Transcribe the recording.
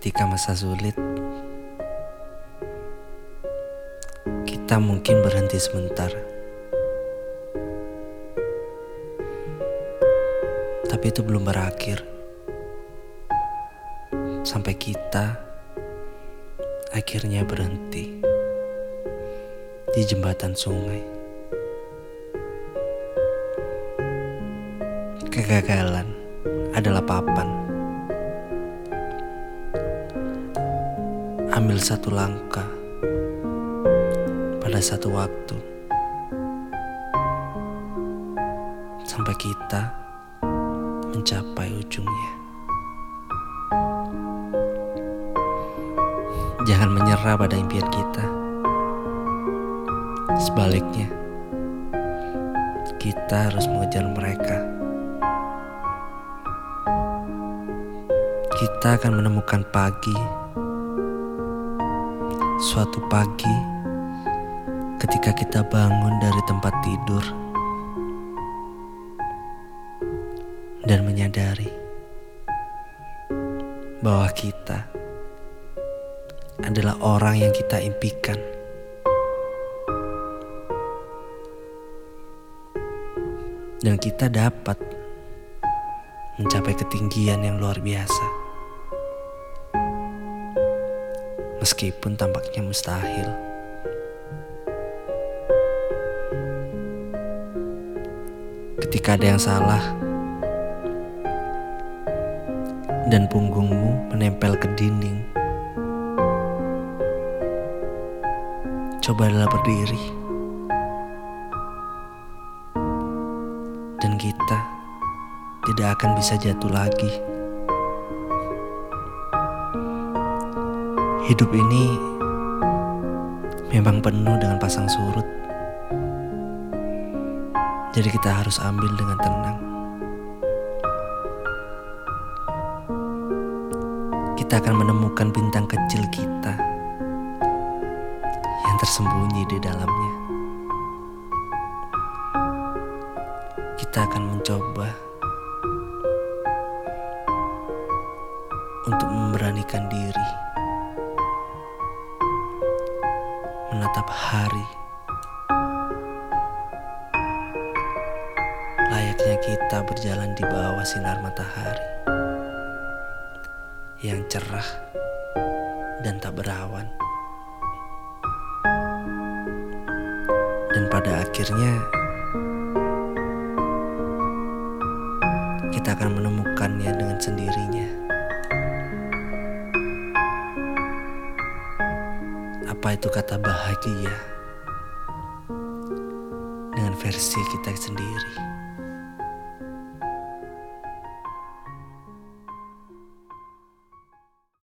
ketika masa sulit, kita mungkin berhenti sebentar. Tapi itu belum berakhir. Sampai kita akhirnya berhenti di jembatan sungai. Kegagalan adalah papan. Ambil satu langkah pada satu waktu sampai kita mencapai ujungnya. Jangan menyerah pada impian kita. Sebaliknya, kita harus mengejar mereka. Kita akan menemukan pagi, suatu pagi ketika kita bangun dari tempat tidur dan menyadari bahwa kita adalah orang yang kita impikan. Dan kita dapat mencapai ketinggian yang luar biasa. Meskipun tampaknya mustahil. Ketika ada yang salah dan punggungmu menempel ke dinding, cobalah berdiri. Dan kita tidak akan bisa jatuh lagi. Hidup ini memang penuh dengan pasang surut. Jadi kita harus ambil dengan tenang. Kita akan menemukan bintang kecil kita yang tersembunyi di dalamnya. Kita akan mencoba menatap hari layaknya kita berjalan di bawah sinar matahari yang cerah dan tak berawan. Dan pada akhirnya kita akan menemukannya dengan sendirinya. Apa itu kata bahagia? Dengan versi kita sendiri.